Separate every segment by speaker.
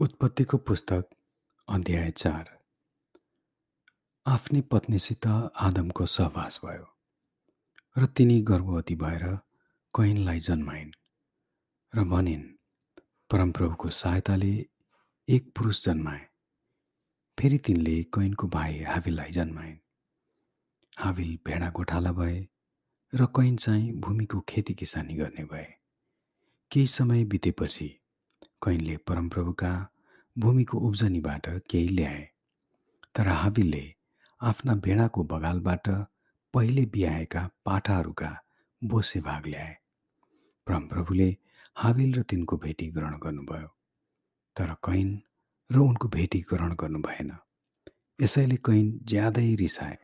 Speaker 1: उत्पत्तिको पुस्तक अध्याय चार। आफ्नी पत्नीसित आदमको सहवास भयो र तिनी गर्भवती भएर कैनलाई जन्माइन् र भनिन् परमप्रभुको सहायताले एक पुरुष जन्माए। फेरि तिनले कैनको भाइ हाविललाई जन्माइन्। हाविल भेडा गोठाला भए र कैन चाहिँ भूमिको खेती किसानी गर्ने भए। केही समय बितेपछि कैनले परमप्रभुका भूमिको उब्जनीबाट केही ल्याए तर हाविलले आफ्ना भेडाको बगालबाट पहिले बिहाएका पाठाहरूका बोसे भाग ल्याए। परमप्रभुले हाविल र तिनको भेटी ग्रहण गर्नुभयो तर कैन र उनको भेटी ग्रहण गर्नु भएन। यसैले कैन ज्यादै रिसाए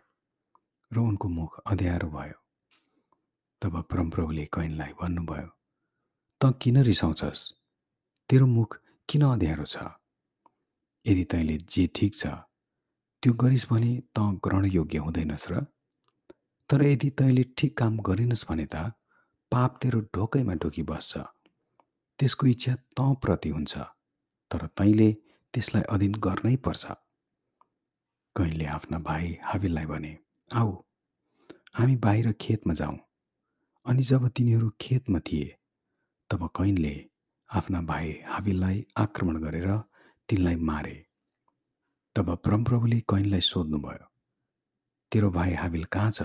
Speaker 1: र उनको मुख अँध्यारो भयो। तब परमप्रभुले कैनलाई भन्नुभयो त किन रिसाउँछस्? तेरो मुख किन अँध्यारो छ? यदि तैँले जे ठिक छ त्यो गरिस् भने त ग्रहण योग्य हुँदैनस् र? तर यदि तैँले ठिक काम गरिनस् भने त पाप तेरो ढोकैमा ढोकी बस्छ त्यसको इच्छा त प्रति हुन्छ तर तैँले त्यसलाई अधीन गर्नै पर्छ। कैनले आफ्ना भाइ हाविललाई भने आऊ हामी बाहिर खेतमा जाउँ। अनि जब तिनीहरू खेतमा थिए तब कैनले आफ्ना भाइ हाविललाई आक्रमण गरेर तिनलाई मारे। तब परमप्रभुले कैनलाई सोध्नुभयो तेरो भाइ हाविल कहाँ छ?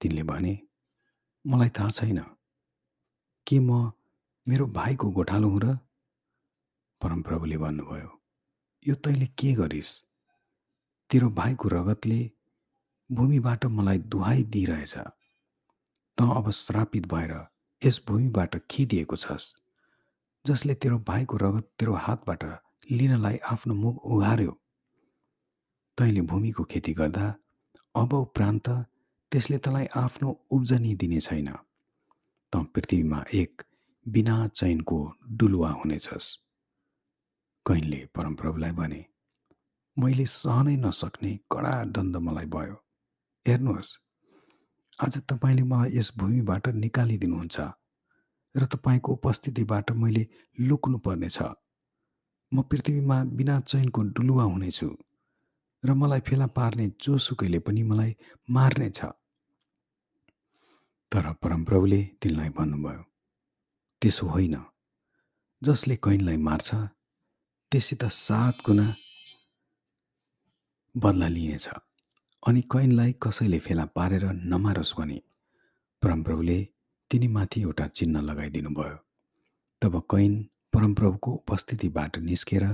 Speaker 1: तिनले भने मलाई थाहा छैन। के म मेरो भाइको गोठालो हुँ र? परमप्रभुले भन्नुभयो यो तैँले के गरिस्? तेरो भाइको रगतले भूमिबाट मलाई दुहाई दिइरहेछ। त अब श्रापित भएर यस भूमिबाट खिदिएको छस्। जसले तेरो भाइको रगत तेरो हातबाट लिनलाई आफ्नो मुख उघार्यो। तैँले भूमिको खेती गर्दा अब उपरान्त त्यसले तँलाई आफ्नो उब्जनी दिने छैन। त पृथ्वीमा एक बिना चैनको डुलुवा हुनेछस्। कैनले परमप्रभुलाई भने मैले सहनै नसक्ने कडा दण्ड मलाई भयो। हेर्नुहोस् आज तपाईँले मलाई यस भूमिबाट निकालिदिनुहुन्छ। र तपाईँको उपस्थितिबाट मैले लुक्नु पर्नेछ म पृथ्वीमा बिना चैनको डुलुवा हुनेछु र मलाई फेला पार्ने जोसुकैले पनि मलाई मार्नेछ। तर परमप्रभुले तिनलाई भन्नुभयो त्यसो होइन। जसले कैनलाई मार्छ त्यससित सात गुणा बदला लिनेछ। अनि कैनलाई कसैले फेला पारेर नमारोस् भने परमप्रभुले तिनीमाथि एउटा चिन्ह लगाइदिनु भयो तब कैन परमप्रभुको उपस्थितिबाट निस्केर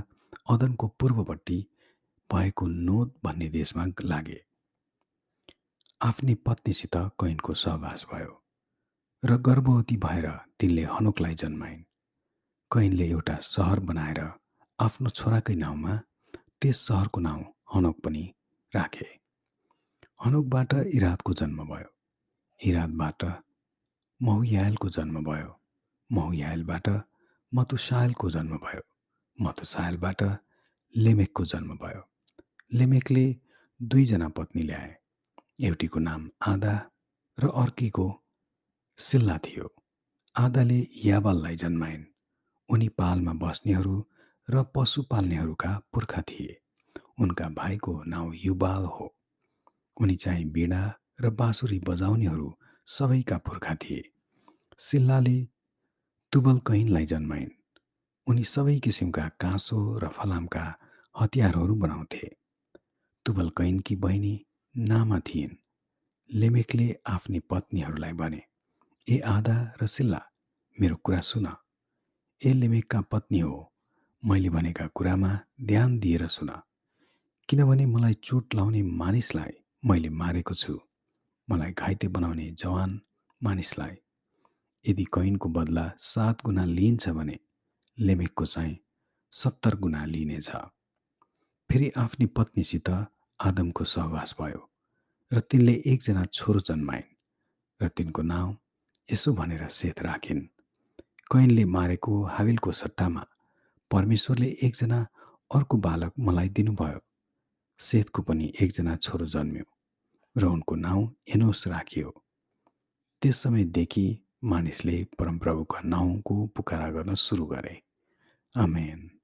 Speaker 1: अदनको पूर्वपट्टि भएको नोद भन्ने देशमा लागे। आफ्नी पत्नीसित कैनको सहवास भयो र गर्भवती भएर तिनले हनुकलाई जन्माइन्। कैनले एउटा सहर बनाएर आफ्नो छोराकै नाउँमा त्यस सहरको नाउँ हनोक पनि राखे। हनोकबाट इरादको जन्म भयो। इरादबाट महुयालको जन्म भयो। महुयालबाट मतुसायलको जन्म भयो। मतुसायलबाट लेमेकको जन्म भयो। लेमेकले दुईजना पत्नी ल्याए। एउटीको नाम आदा र अर्कीको सिल्ला थियो। आदाले याबाललाई जन्माइन्। उनी पालमा बस्नेहरू र पशु पाल्नेहरूका पुर्खा थिए। उनका भाइको नाउँ युबाल हो। उनी चाहिँ बिडा र बाँसुरी बजाउनेहरू सबैका पुर्खा थिए। सिल्लाले तुबल कैनलाई जन्माइन्। उनी सबै किसिमका काँसो र फलामका हतियारहरू बनाउँथे। तुबल कैनकी बहिनी नामा थिइन्। लेमेकले आफ्नी पत्नीहरूलाई भने ए आधा र सिल्ला मेरो कुरा सुन। ए लेमेकका पत्नी हो मैले भनेका कुरामा ध्यान दिएर सुन। किनभने मलाई चोट लाउने मानिसलाई मैले मारेको छु। मलाई घाइते बनाउने जवान मानिसलाई यदि कैनको बदला सात गुणा लिइन्छ भने लेमेकको चाहिँ सत्तर गुणा लिनेछ फेरि आफ्नी पत्नीसित आदमको सहवास भयो र तिनले एकजना छोरो जन्माइन् र तिनको नाउँ यसो भनेर सेत राखिन्। कैनले मारेको हाविलको सट्टामा परमेश्वरले एकजना अर्को बालक मलाई दिनुभयो। सेतको पनि एकजना छोरो जन्म्यो। र उनको नाउँ एनोस राखियो। त्यस समयदेखि मानिसले परमप्रभुका नाउँको पुकारा गर्न सुरु गरे। आमेन।